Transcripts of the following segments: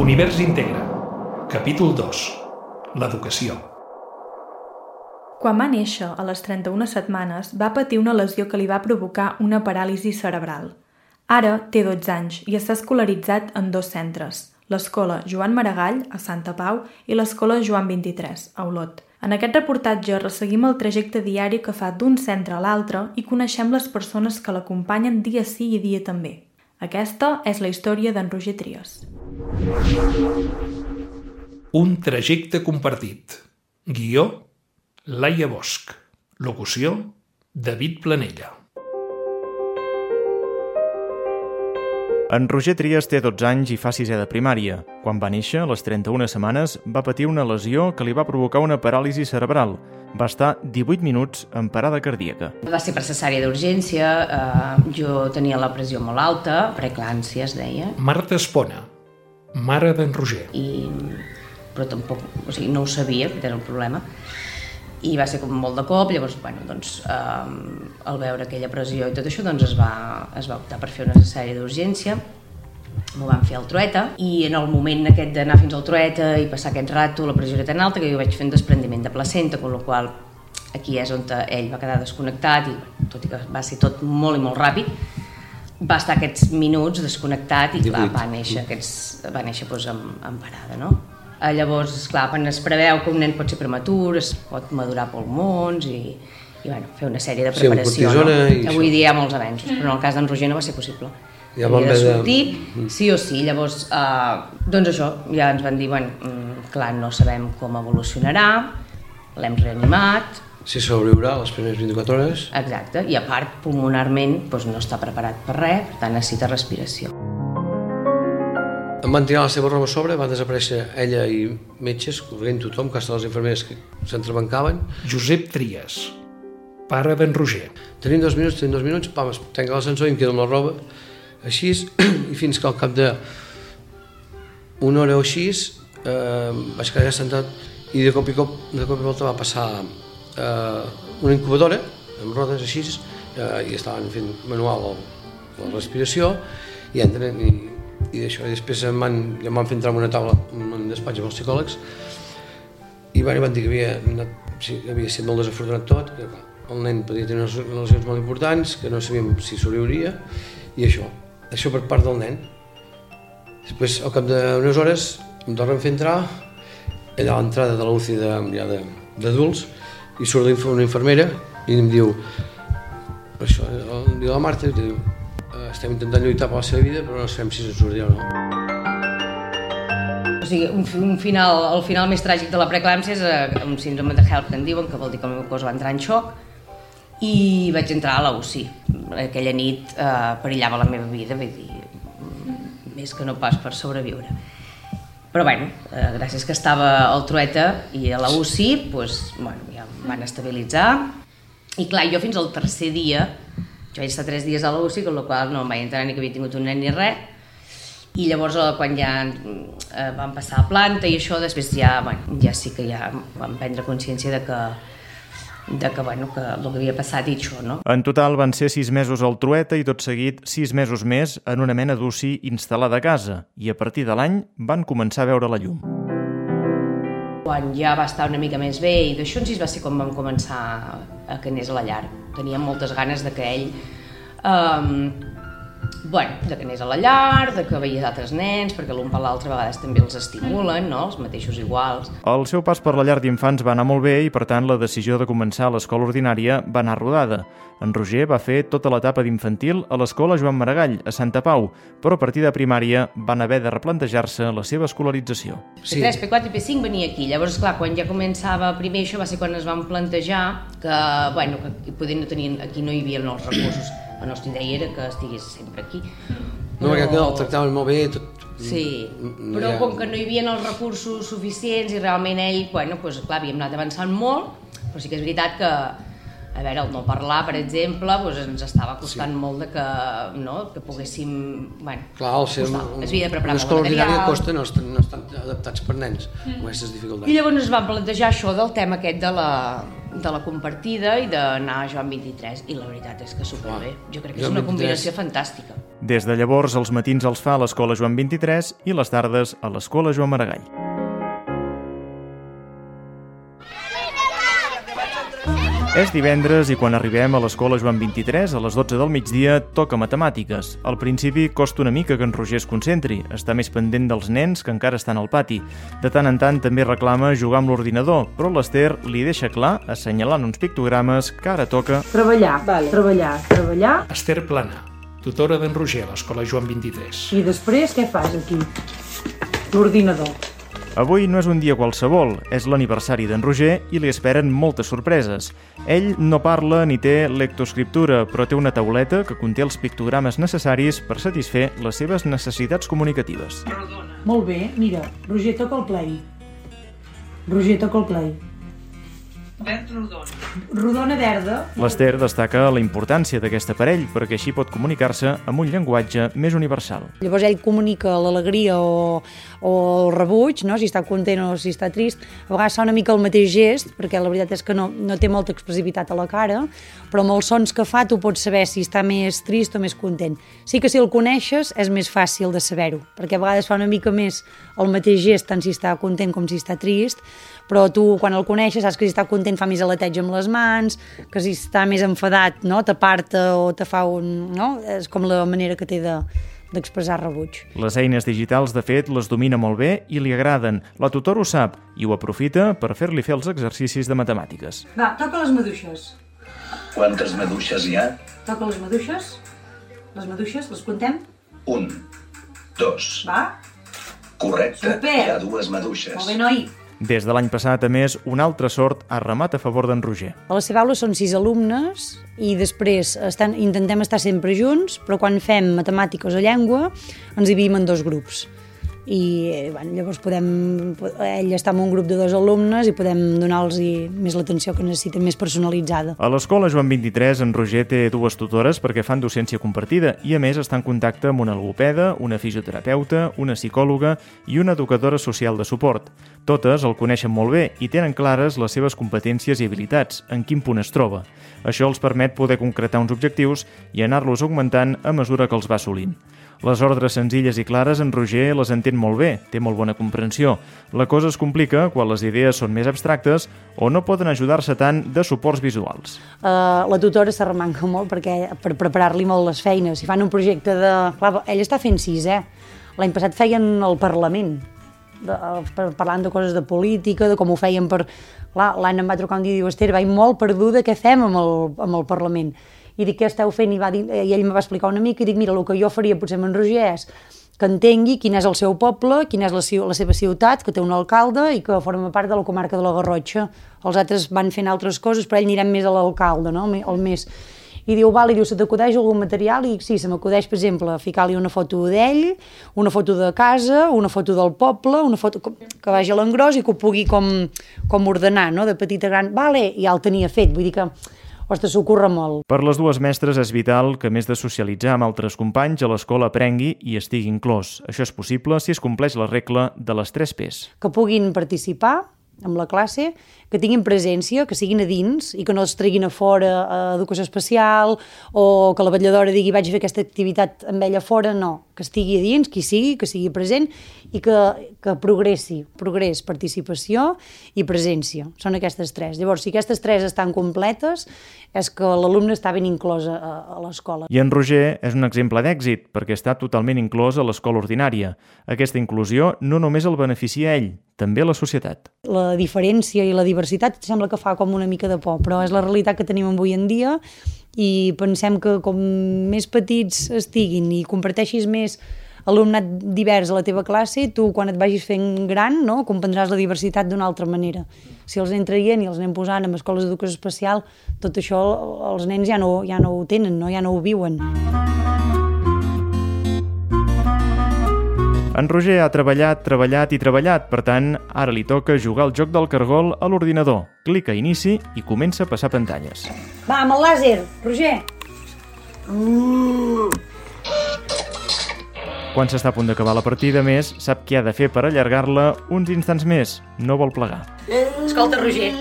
Univers Integra. Capítol 2. L'educació. Quan va néixer, a les 31 setmanes, va patir una lesió que li va provocar una paràlisi cerebral. Ara té 12 anys i està escolaritzat en dos centres, l'escola Joan Maragall, a Santa Pau, i l'escola Joan 23, a Olot. En aquest reportatge resseguim el trajecte diari que fa d'un centre a l'altre i coneixem les persones que l'acompanyen dia sí i dia també. Aquesta és la història d'en Roger Trias. Un trajecte compartit. Guió, Laia Bosch. Locució, David Planella. En Roger Trias té 12 anys i fa sisè de primària. Quan va néixer, a les 31 setmanes, va patir una lesió que li va provocar una paràlisi cerebral. Va estar 18 minuts en parada cardíaca. Va ser per cesària d'urgència, eh, jo tenia la pressió molt alta, preeclància es deia, Marta Espona, mare d'en Roger. i, però tampoc, o sigui, no ho sabia, aquest era el problema, i va ser com molt de cop, llavors, bueno, doncs, eh, al veure aquella pressió i tot això, doncs es va, es va optar per fer una cesària d'urgència, m'ho van fer al trueta, i en el moment aquest d'anar fins al trueta i passar aquest rato, la pressió era tan alta que jo vaig fer un desprendiment de placenta, amb la qual aquí és on ell va quedar desconnectat, i tot i que va ser tot molt i molt ràpid, va estar aquests minuts desconnectat i clar, va néixer, aquests, va néixer doncs, en, en parada, no? Eh, Llavors, esclar, quan es preveu que un nen pot ser prematur, es pot madurar pulmons i, i bueno, fer una sèrie de Sí, preparació. cortisona no? i Avui això. dia hi ha molts avenços, però en el cas d'en Roger no va ser possible. Ja van Havia de haver de- sortir, sí o sí. Llavors, eh, doncs això, ja ens van dir, bueno, mm, clar, no sabem com evolucionarà, l'hem reanimat, Si sobreviurà les primeres 24 hores, exacte, i a part, pulmonarment, doncs no està preparat per res, per tant necessita respiració. Em van tirar la seva roba a sobre, va desaparèixer ella i metges, corrent tothom, que hasta les infermeres que s'entrebancaven. Josep Trias, pare d'en Roger. Tenim dos minuts, tenim dos minuts, pam, es tanca l'ascensor i em quedo amb la roba, així, i fins que al cap de una hora o així eh, vaig quedar sentat i de cop i cop, de cop i volta va passar eh, una incubadora amb rodes així eh, i estaven fent manual la respiració i entren i, i això, i després em van, em van fer entrar en una taula en un despatx amb els psicòlegs i van, van dir que havia, anat, sí, havia estat molt desafortunat tot, que el nen podia tenir unes lesions molt importants, que no sabíem si sobreviuria, i això, això per part del nen. Després, al cap d'unes hores, em tornen a fer entrar, allà a l'entrada de l'UCI de, ja d'adults, i surt una infermera i em diu, això, em diu la Marta, i diu, "Eh, estem intentant lluitar per la seva vida, però no sabem si se'n sortirà o no. O sigui, un, un final, el final més tràgic de la preeclàmpsia és eh, un síndrome de HELP que en diuen, que vol dir que el meu cos va entrar en xoc, i vaig entrar a la UCI. Aquella nit eh, perillava la meva vida, vull dir, més que no pas per sobreviure. Però bueno, eh, gràcies que estava al trueta i a la UCI, doncs, bueno, ja em van estabilitzar. I clar, jo fins al tercer dia, jo vaig estar tres dies a la UCI, amb la qual no em vaig entrar ni que havia tingut un nen ni res, i llavors eh, quan ja eh, vam passar a planta i això, després ja, bueno, ja sí que ja vam prendre consciència de que, de que, bueno, que el que havia passat i això, no? En total van ser 6 mesos al Trueta i tot seguit 6 mesos més en una mena d'UCI instal·lada a casa i a partir de l'any van començar a veure la llum. Quan ja va estar una mica més bé i d'això en si va ser quan vam començar a que anés a la llar. Teníem moltes ganes de que ell um, bueno, de que anés a la llar, de que veiés altres nens, perquè l'un per l'altre a vegades també els estimulen, no? els mateixos iguals. El seu pas per la llar d'infants va anar molt bé i, per tant, la decisió de començar a l'escola ordinària va anar rodada. En Roger va fer tota l'etapa d'infantil a l'escola Joan Maragall, a Santa Pau, però a partir de primària van haver de replantejar-se la seva escolarització. Sí. P3, P4 i P5 venia aquí. Llavors, clar, quan ja començava primer això va ser quan es van plantejar que, bueno, que poder no tenien, aquí no hi havia els recursos. La nostra idea era que estigués sempre aquí. No, perquè el tractaven molt bé, tot... Sí, Mm, però ja- com que no hi havia els recursos suficients i realment ell, bueno, doncs, clar, havíem anat avançant molt, però sí que és veritat que, a veure, el no parlar, per exemple, doncs ens estava costant sí. molt de que, no, que poguéssim, bueno, Clar, el ser costava. un, es havia de preparar una escola ordinària costa, no estan, no estan adaptats per nens, amb aquestes dificultats. I llavors es va plantejar això del tema aquest de la, de la compartida i d'anar a Joan 23 i la veritat és que superbé. Jo crec que és Joan una 23. combinació fantàstica. Des de llavors, els matins els fa a l'Escola Joan 23 i les tardes a l'Escola Joan Maragall. És divendres i quan arribem a l'escola Joan 23 a les 12 del migdia toca matemàtiques. Al principi costa una mica que en Roger es concentri, està més pendent dels nens que encara estan al pati. De tant en tant també reclama jugar amb l'ordinador, però l'Ester li deixa clar, assenyalant uns pictogrames, que ara toca... Treballar, vale. treballar, treballar. Esther Plana, tutora d'en Roger a l'escola Joan 23. I després què fas aquí? L'ordinador. Avui no és un dia qualsevol, és l'aniversari d'en Roger i li esperen moltes sorpreses. Ell no parla ni té lectoscriptura, però té una tauleta que conté els pictogrames necessaris per satisfer les seves necessitats comunicatives. Molt bé, mira, Roger toca el play. Roger toca el play. Verd rodona. Rodona verda. L'Ester destaca la importància d'aquest aparell perquè així pot comunicar-se amb un llenguatge més universal. Llavors ell comunica l'alegria o, o el rebuig, no? si està content o si està trist. A vegades fa una mica el mateix gest, perquè la veritat és que no, no té molta expressivitat a la cara, però amb els sons que fa tu pots saber si està més trist o més content. Sí que si el coneixes és més fàcil de saber-ho, perquè a vegades fa una mica més el mateix gest tant si està content com si està trist, però tu quan el coneixes saps que si està content fa més aleteig amb les mans, que si està més enfadat no, t'aparta o te fa un... No? És com la manera que té de, d'expressar rebuig. Les eines digitals, de fet, les domina molt bé i li agraden. La tutor ho sap i ho aprofita per fer-li fer els exercicis de matemàtiques. Va, toca les maduixes. Quantes maduixes hi ha? Toca les maduixes. Les maduixes, les contem? Un, dos. Va. Correcte, Super. hi ha dues maduixes. Molt bé, noi. Des de l'any passat, a més, un altre sort ha remat a favor d'en Roger. A la seva aula són sis alumnes i després estan, intentem estar sempre junts, però quan fem matemàtiques o llengua ens dividim en dos grups i bueno, llavors podem, ell està en un grup de dos alumnes i podem donar-los més l'atenció que necessiten, més personalitzada. A l'escola Joan 23, en Roger té dues tutores perquè fan docència compartida i a més està en contacte amb una logopeda, una fisioterapeuta, una psicòloga i una educadora social de suport. Totes el coneixen molt bé i tenen clares les seves competències i habilitats, en quin punt es troba. Això els permet poder concretar uns objectius i anar-los augmentant a mesura que els va assolint. Les ordres senzilles i clares en Roger les entén molt bé, té molt bona comprensió. La cosa es complica quan les idees són més abstractes o no poden ajudar-se tant de suports visuals. Uh, la tutora s'arremanca molt perquè, per preparar-li molt les feines. Si fan un projecte de... Clar, ell està fent sis, eh? L'any passat feien el Parlament, de, per, parlant de coses de política, de com ho feien per... L'Anna em va trucar un dia i diu, Esther, vaig molt perduda, què fem amb el, amb el Parlament? I dic, què esteu fent? I, va dir, i ell em va explicar una mica i dic, mira, el que jo faria potser amb en Roger és que entengui quin és el seu poble, quina és la, la seva ciutat, que té un alcalde i que forma part de la comarca de la Garrotxa. Els altres van fent altres coses, però ell anirem més a l'alcalde, no? el més... I diu, val, i diu, se t'acudeix algun material? I sí, se m'acudeix, per exemple, ficar-li una foto d'ell, una foto de casa, una foto del poble, una foto que vagi a l'engròs i que ho pugui com, com ordenar, no?, de petit a gran. Vale, i ja el tenia fet, vull dir que ostres, s'ocorre molt. Per les dues mestres és vital que, més de socialitzar amb altres companys, a l'escola aprengui i estigui inclòs. Això és possible si es compleix la regla de les tres P's. Que puguin participar amb la classe, que tinguin presència, que siguin a dins i que no es treguin a fora a educació especial o que la vetlladora digui vaig fer aquesta activitat amb ella fora, no, que estigui a dins, qui sigui, que sigui present i que, que progressi, progrés, participació i presència. Són aquestes tres. Llavors, si aquestes tres estan completes, és que l'alumne està ben inclòs a, a l'escola. I en Roger és un exemple d'èxit, perquè està totalment inclòs a l'escola ordinària. Aquesta inclusió no només el beneficia a ell, també a la societat. La diferència i la diversitat sembla que fa com una mica de por, però és la realitat que tenim avui en dia i pensem que com més petits estiguin i comparteixis més alumnat divers a la teva classe, tu quan et vagis fent gran no, comprendràs la diversitat d'una altra manera. Si els anem traient i els anem posant en escoles d'educació especial, tot això els nens ja no, ja no ho tenen, no? ja no ho viuen. En Roger ha treballat, treballat i treballat, per tant, ara li toca jugar al joc del cargol a l'ordinador. Clica inici i comença a passar pantalles. Va, amb el làser, Roger. Quan s'està a punt d'acabar la partida, més, sap què ha de fer per allargar-la uns instants més. No vol plegar. Escolta, Roger,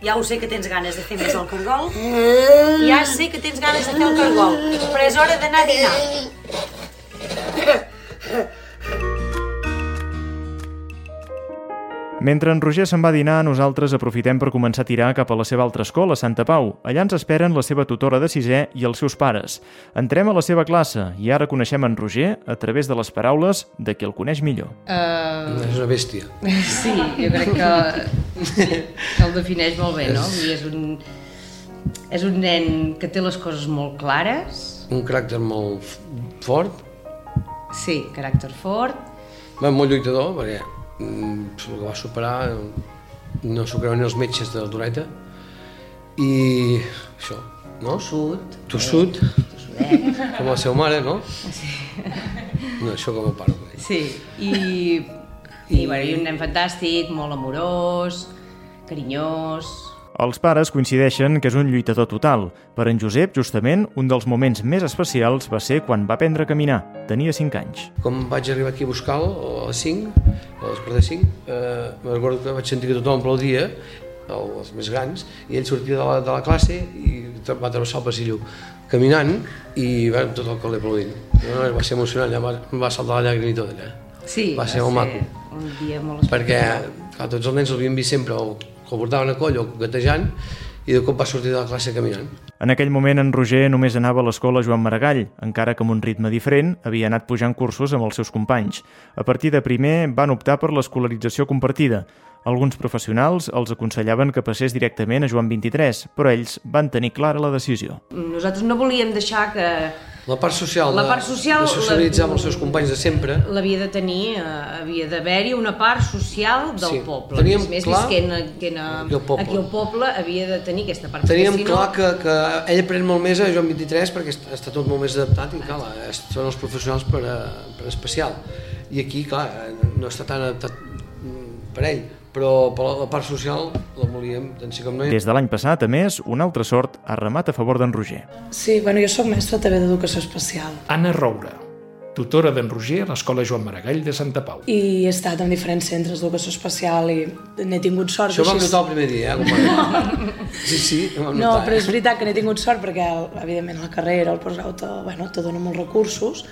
ja ho sé que tens ganes de fer més el cargol, ja sé que tens ganes de fer el cargol, però és hora d'anar a dinar. Mentre en Roger se'n va a dinar, nosaltres aprofitem per començar a tirar cap a la seva altra escola, Santa Pau. Allà ens esperen la seva tutora de sisè i els seus pares. Entrem a la seva classe i ara coneixem en Roger a través de les paraules de qui el coneix millor. Uh, És una bèstia. sí, jo crec que, que el defineix molt bé, no? Vull dir, és un, és un nen que té les coses molt clares, Un caràcter molt fort, sí, caràcter fort, va, molt lluitador, perquè el que va superar eh, no s'ho creuen els metges de la Toreta, i això, no? Tossut, tossudet, com la seva mare, no? No, això com ho paro. sí, i, i, bueno, i un nen fantàstic, molt amorós, carinyós, Els pares coincideixen que és un lluitador total. Per en Josep, justament, un dels moments més especials va ser quan va aprendre a caminar. Tenia 5 anys. Com vaig arribar aquí a buscar-lo, a les 5, a les quarts de 5, eh, me'n recordo que vaig sentir que tothom aplaudia, el- els més grans, i ell sortia de la, de la classe i va travessar el passillo caminant i va tot el col·le aplaudint. No, no, va ser emocionant, ja va, va saltar la llàgrima i tot allà. Sí, Va ser molt maco. un dia molt Perquè espectacular. clar, tots els nens l'havien vist sempre o que el portaven a coll o gatejant i de cop va sortir de la classe caminant. En aquell moment, en Roger només anava a l'escola Joan Maragall, encara que amb un ritme diferent havia anat pujant cursos amb els seus companys. A partir de primer van optar per l'escolarització compartida. Alguns professionals els aconsellaven que passés directament a Joan 23, però ells van tenir clara la decisió. Nosaltres no volíem deixar que La part social, La de- part social, de socialitzar la- amb els seus companys de sempre, l'havia de tenir, eh, havia d'haver-hi una part social del Sí, poble. teníem més, més clar visquent aquí, en, aquí al poble. aquí al poble havia de tenir aquesta part. Teníem si clar que, que ell aprèn molt més a Joan 23 perquè està, tot molt més adaptat i clar, són els professionals per, a, per especial. I aquí, clar, no està tan adaptat mm, per ell, però per la, part social la volíem, tant sí com no. Des de l'any passat, a més, una altra sort ha remat a favor d'en Roger. Sí, bueno, jo sóc mestra també d'educació especial Anna Roura, tutora d'en Roger a l'Escola Joan Maragall de Santa Pau. i he estat en diferents centres d'educació especial i n'he tingut sort. Això ho vam notar el primer dia, eh? Sí, sí, ho vam No, notar. però és eh? veritat que n'he tingut sort perquè, evidentment, la carrera, el postgrau, bueno, te dona molts recursos,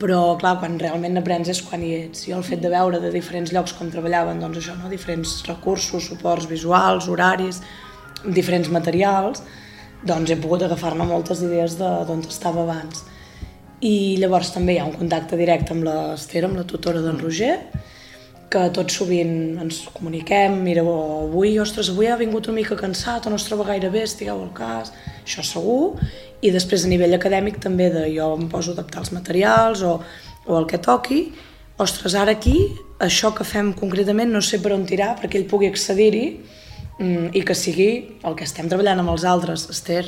però, clar, quan realment aprens és quan hi ets. Jo el fet de veure de diferents llocs com treballaven, doncs això, no? diferents recursos, suports visuals, horaris, diferents materials, doncs he pogut agafar-ne moltes idees de d'on estava abans. I llavors també hi ha un contacte directe amb l'Ester, amb la tutora d'en Roger, que tot sovint ens comuniquem, mira, avui, ostres, avui ha vingut una mica cansat o no es troba gaire bé, estigueu al cas, això segur, i després a nivell acadèmic també de jo em poso a adaptar els materials o, o el que toqui, ostres, ara aquí, això que fem concretament no sé per on tirar perquè ell pugui accedir-hi mm, i que sigui el que estem treballant amb els altres, Esther,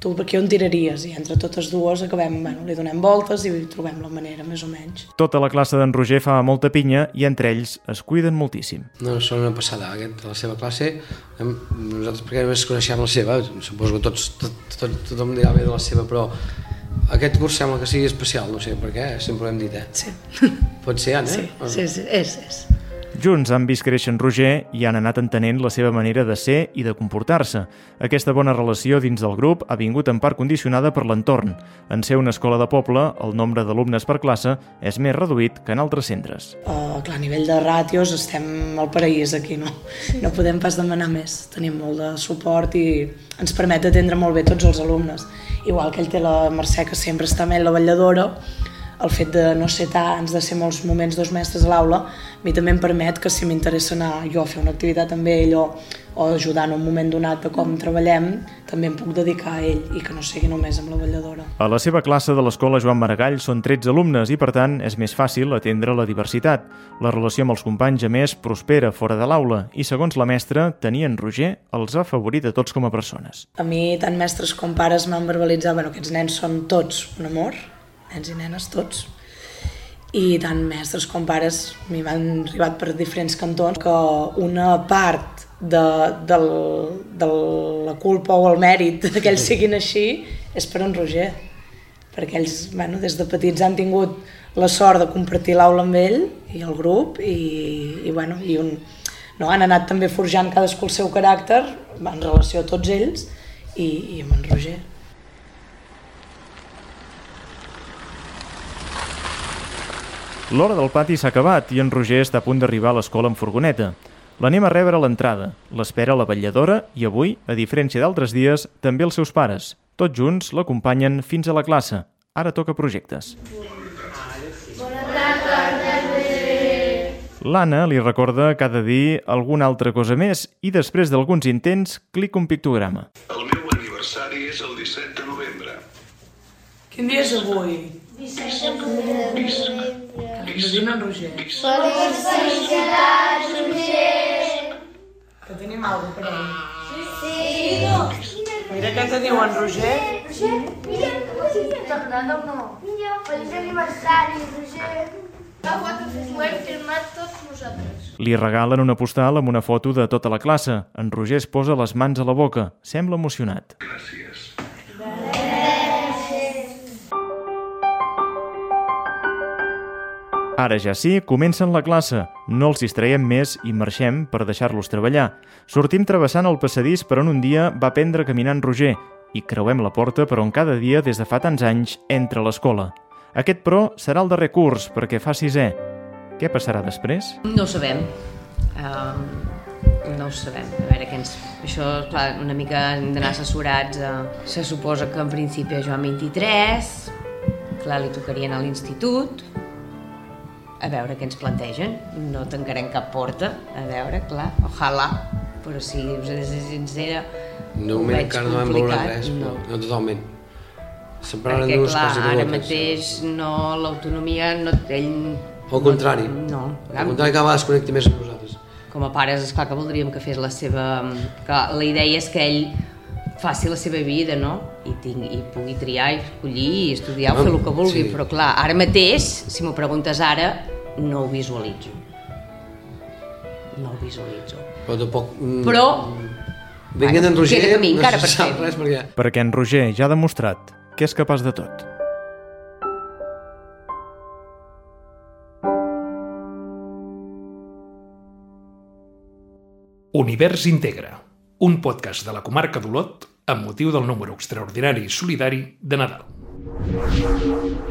tu per aquí on tiraries? I entre totes dues acabem, bueno, li donem voltes i trobem la manera, més o menys. Tota la classe d'en Roger fa molta pinya i entre ells es cuiden moltíssim. No, són una passada, aquest, la seva classe, nosaltres perquè només coneixem la seva, suposo que tots, tot, tot, tothom dirà bé de la seva, però aquest curs sembla que sigui especial, no sé per què, sempre ho hem dit, eh? Sí, Pot ser, Anna? sí, sí, sí és, és. Junts han vist créixer en Roger i han anat entenent la seva manera de ser i de comportar-se. Aquesta bona relació dins del grup ha vingut en part condicionada per l'entorn. En ser una escola de poble, el nombre d'alumnes per classe és més reduït que en altres centres. Uh, clar, a nivell de ràtios estem al paraís aquí, no? No podem pas demanar més. Tenim molt de suport i ens permet atendre molt bé tots els alumnes. Igual que ell té la Mercè, que sempre està amb ell la vetlladora, el fet de no ser tants, de ser molts moments dos mestres a l'aula, a mi també em permet que si m'interessa anar jo a fer una activitat amb ell o, o ajudar en un moment donat de com treballem, també em puc dedicar a ell i que no sigui només amb la vetlladora. A la seva classe de l'escola Joan Maragall són 13 alumnes i, per tant, és més fàcil atendre la diversitat. La relació amb els companys, a més, prospera fora de l'aula i, segons la mestra, tenir en Roger els ha favorit a tots com a persones. A mi, tant mestres com pares m'han verbalitzat, bueno, aquests nens són tots un amor, nens i nenes tots, i tant mestres com pares m'hi van arribat per diferents cantons que una part de, del, de la culpa o el mèrit que ells siguin així és per en Roger perquè ells bueno, des de petits han tingut la sort de compartir l'aula amb ell i el grup i, i, bueno, i un, no? han anat també forjant cadascú el seu caràcter en relació a tots ells i, i amb en Roger. L'hora del pati s'ha acabat i en Roger està a punt d'arribar a l'escola amb furgoneta. L'anem a rebre a l'entrada, l'espera la vetlladora i avui, a diferència d'altres dies, també els seus pares. Tots junts l'acompanyen fins a la classe. Ara toca projectes. L'Anna li recorda que ha de dir alguna altra cosa més i després d'alguns intents clica un pictograma. El meu aniversari és el 17 de novembre. Quin dia és avui? Bis, Endevina en Roger. Felicitats, Roger! Que tenim alguna per ell. Mira què te diu en Roger. Roger, mira, t'agrada o no? Mira, feliç aniversari, Roger! La foto ho hem firmat tots nosaltres. Li regalen una postal amb una foto de tota la classe. En Roger es posa les mans a la boca. Sembla emocionat. Gràcies. Ara ja sí, comencen la classe. No els distraiem més i marxem per deixar-los treballar. Sortim travessant el passadís per on un dia va aprendre a caminar en Roger i creuem la porta per on cada dia des de fa tants anys entra a l'escola. Aquest, però, serà el darrer curs perquè fa sisè. Què passarà després? No ho sabem. Um, no ho sabem. A veure què ens... Això, clar, una mica hem d'anar assessorats. Uh, se suposa que en principi a Joan 23, clar, li tocarien a l'institut, a veure què ens plantegen. No tancarem cap porta, a veure, clar, ojalà, però si us he de ser sincera, De ho veig encara no hem valorat res, no. no totalment. Se'n parlen Perquè, clar, ara mateix no, l'autonomia, no, ell... Al contrari. No, Al contrari, cada vegada es connecti més amb nosaltres. com a pares, és clar que voldríem que fes la seva... Que la idea és que ell faci la seva vida, no? I, tingui, i pugui triar i escollir i estudiar o fer el que vulgui, Sí. però clar, ara mateix, si m'ho preguntes ara, no ho visualitzo. No ho visualitzo. Però tampoc... mm, Però, Vinguent en Roger, camí no encara se per sap res perquè... Perquè en Roger ja ha demostrat que és capaç de tot. Univers Integra, un podcast de la comarca d'Olot amb motiu del número extraordinari i solidari de Nadal.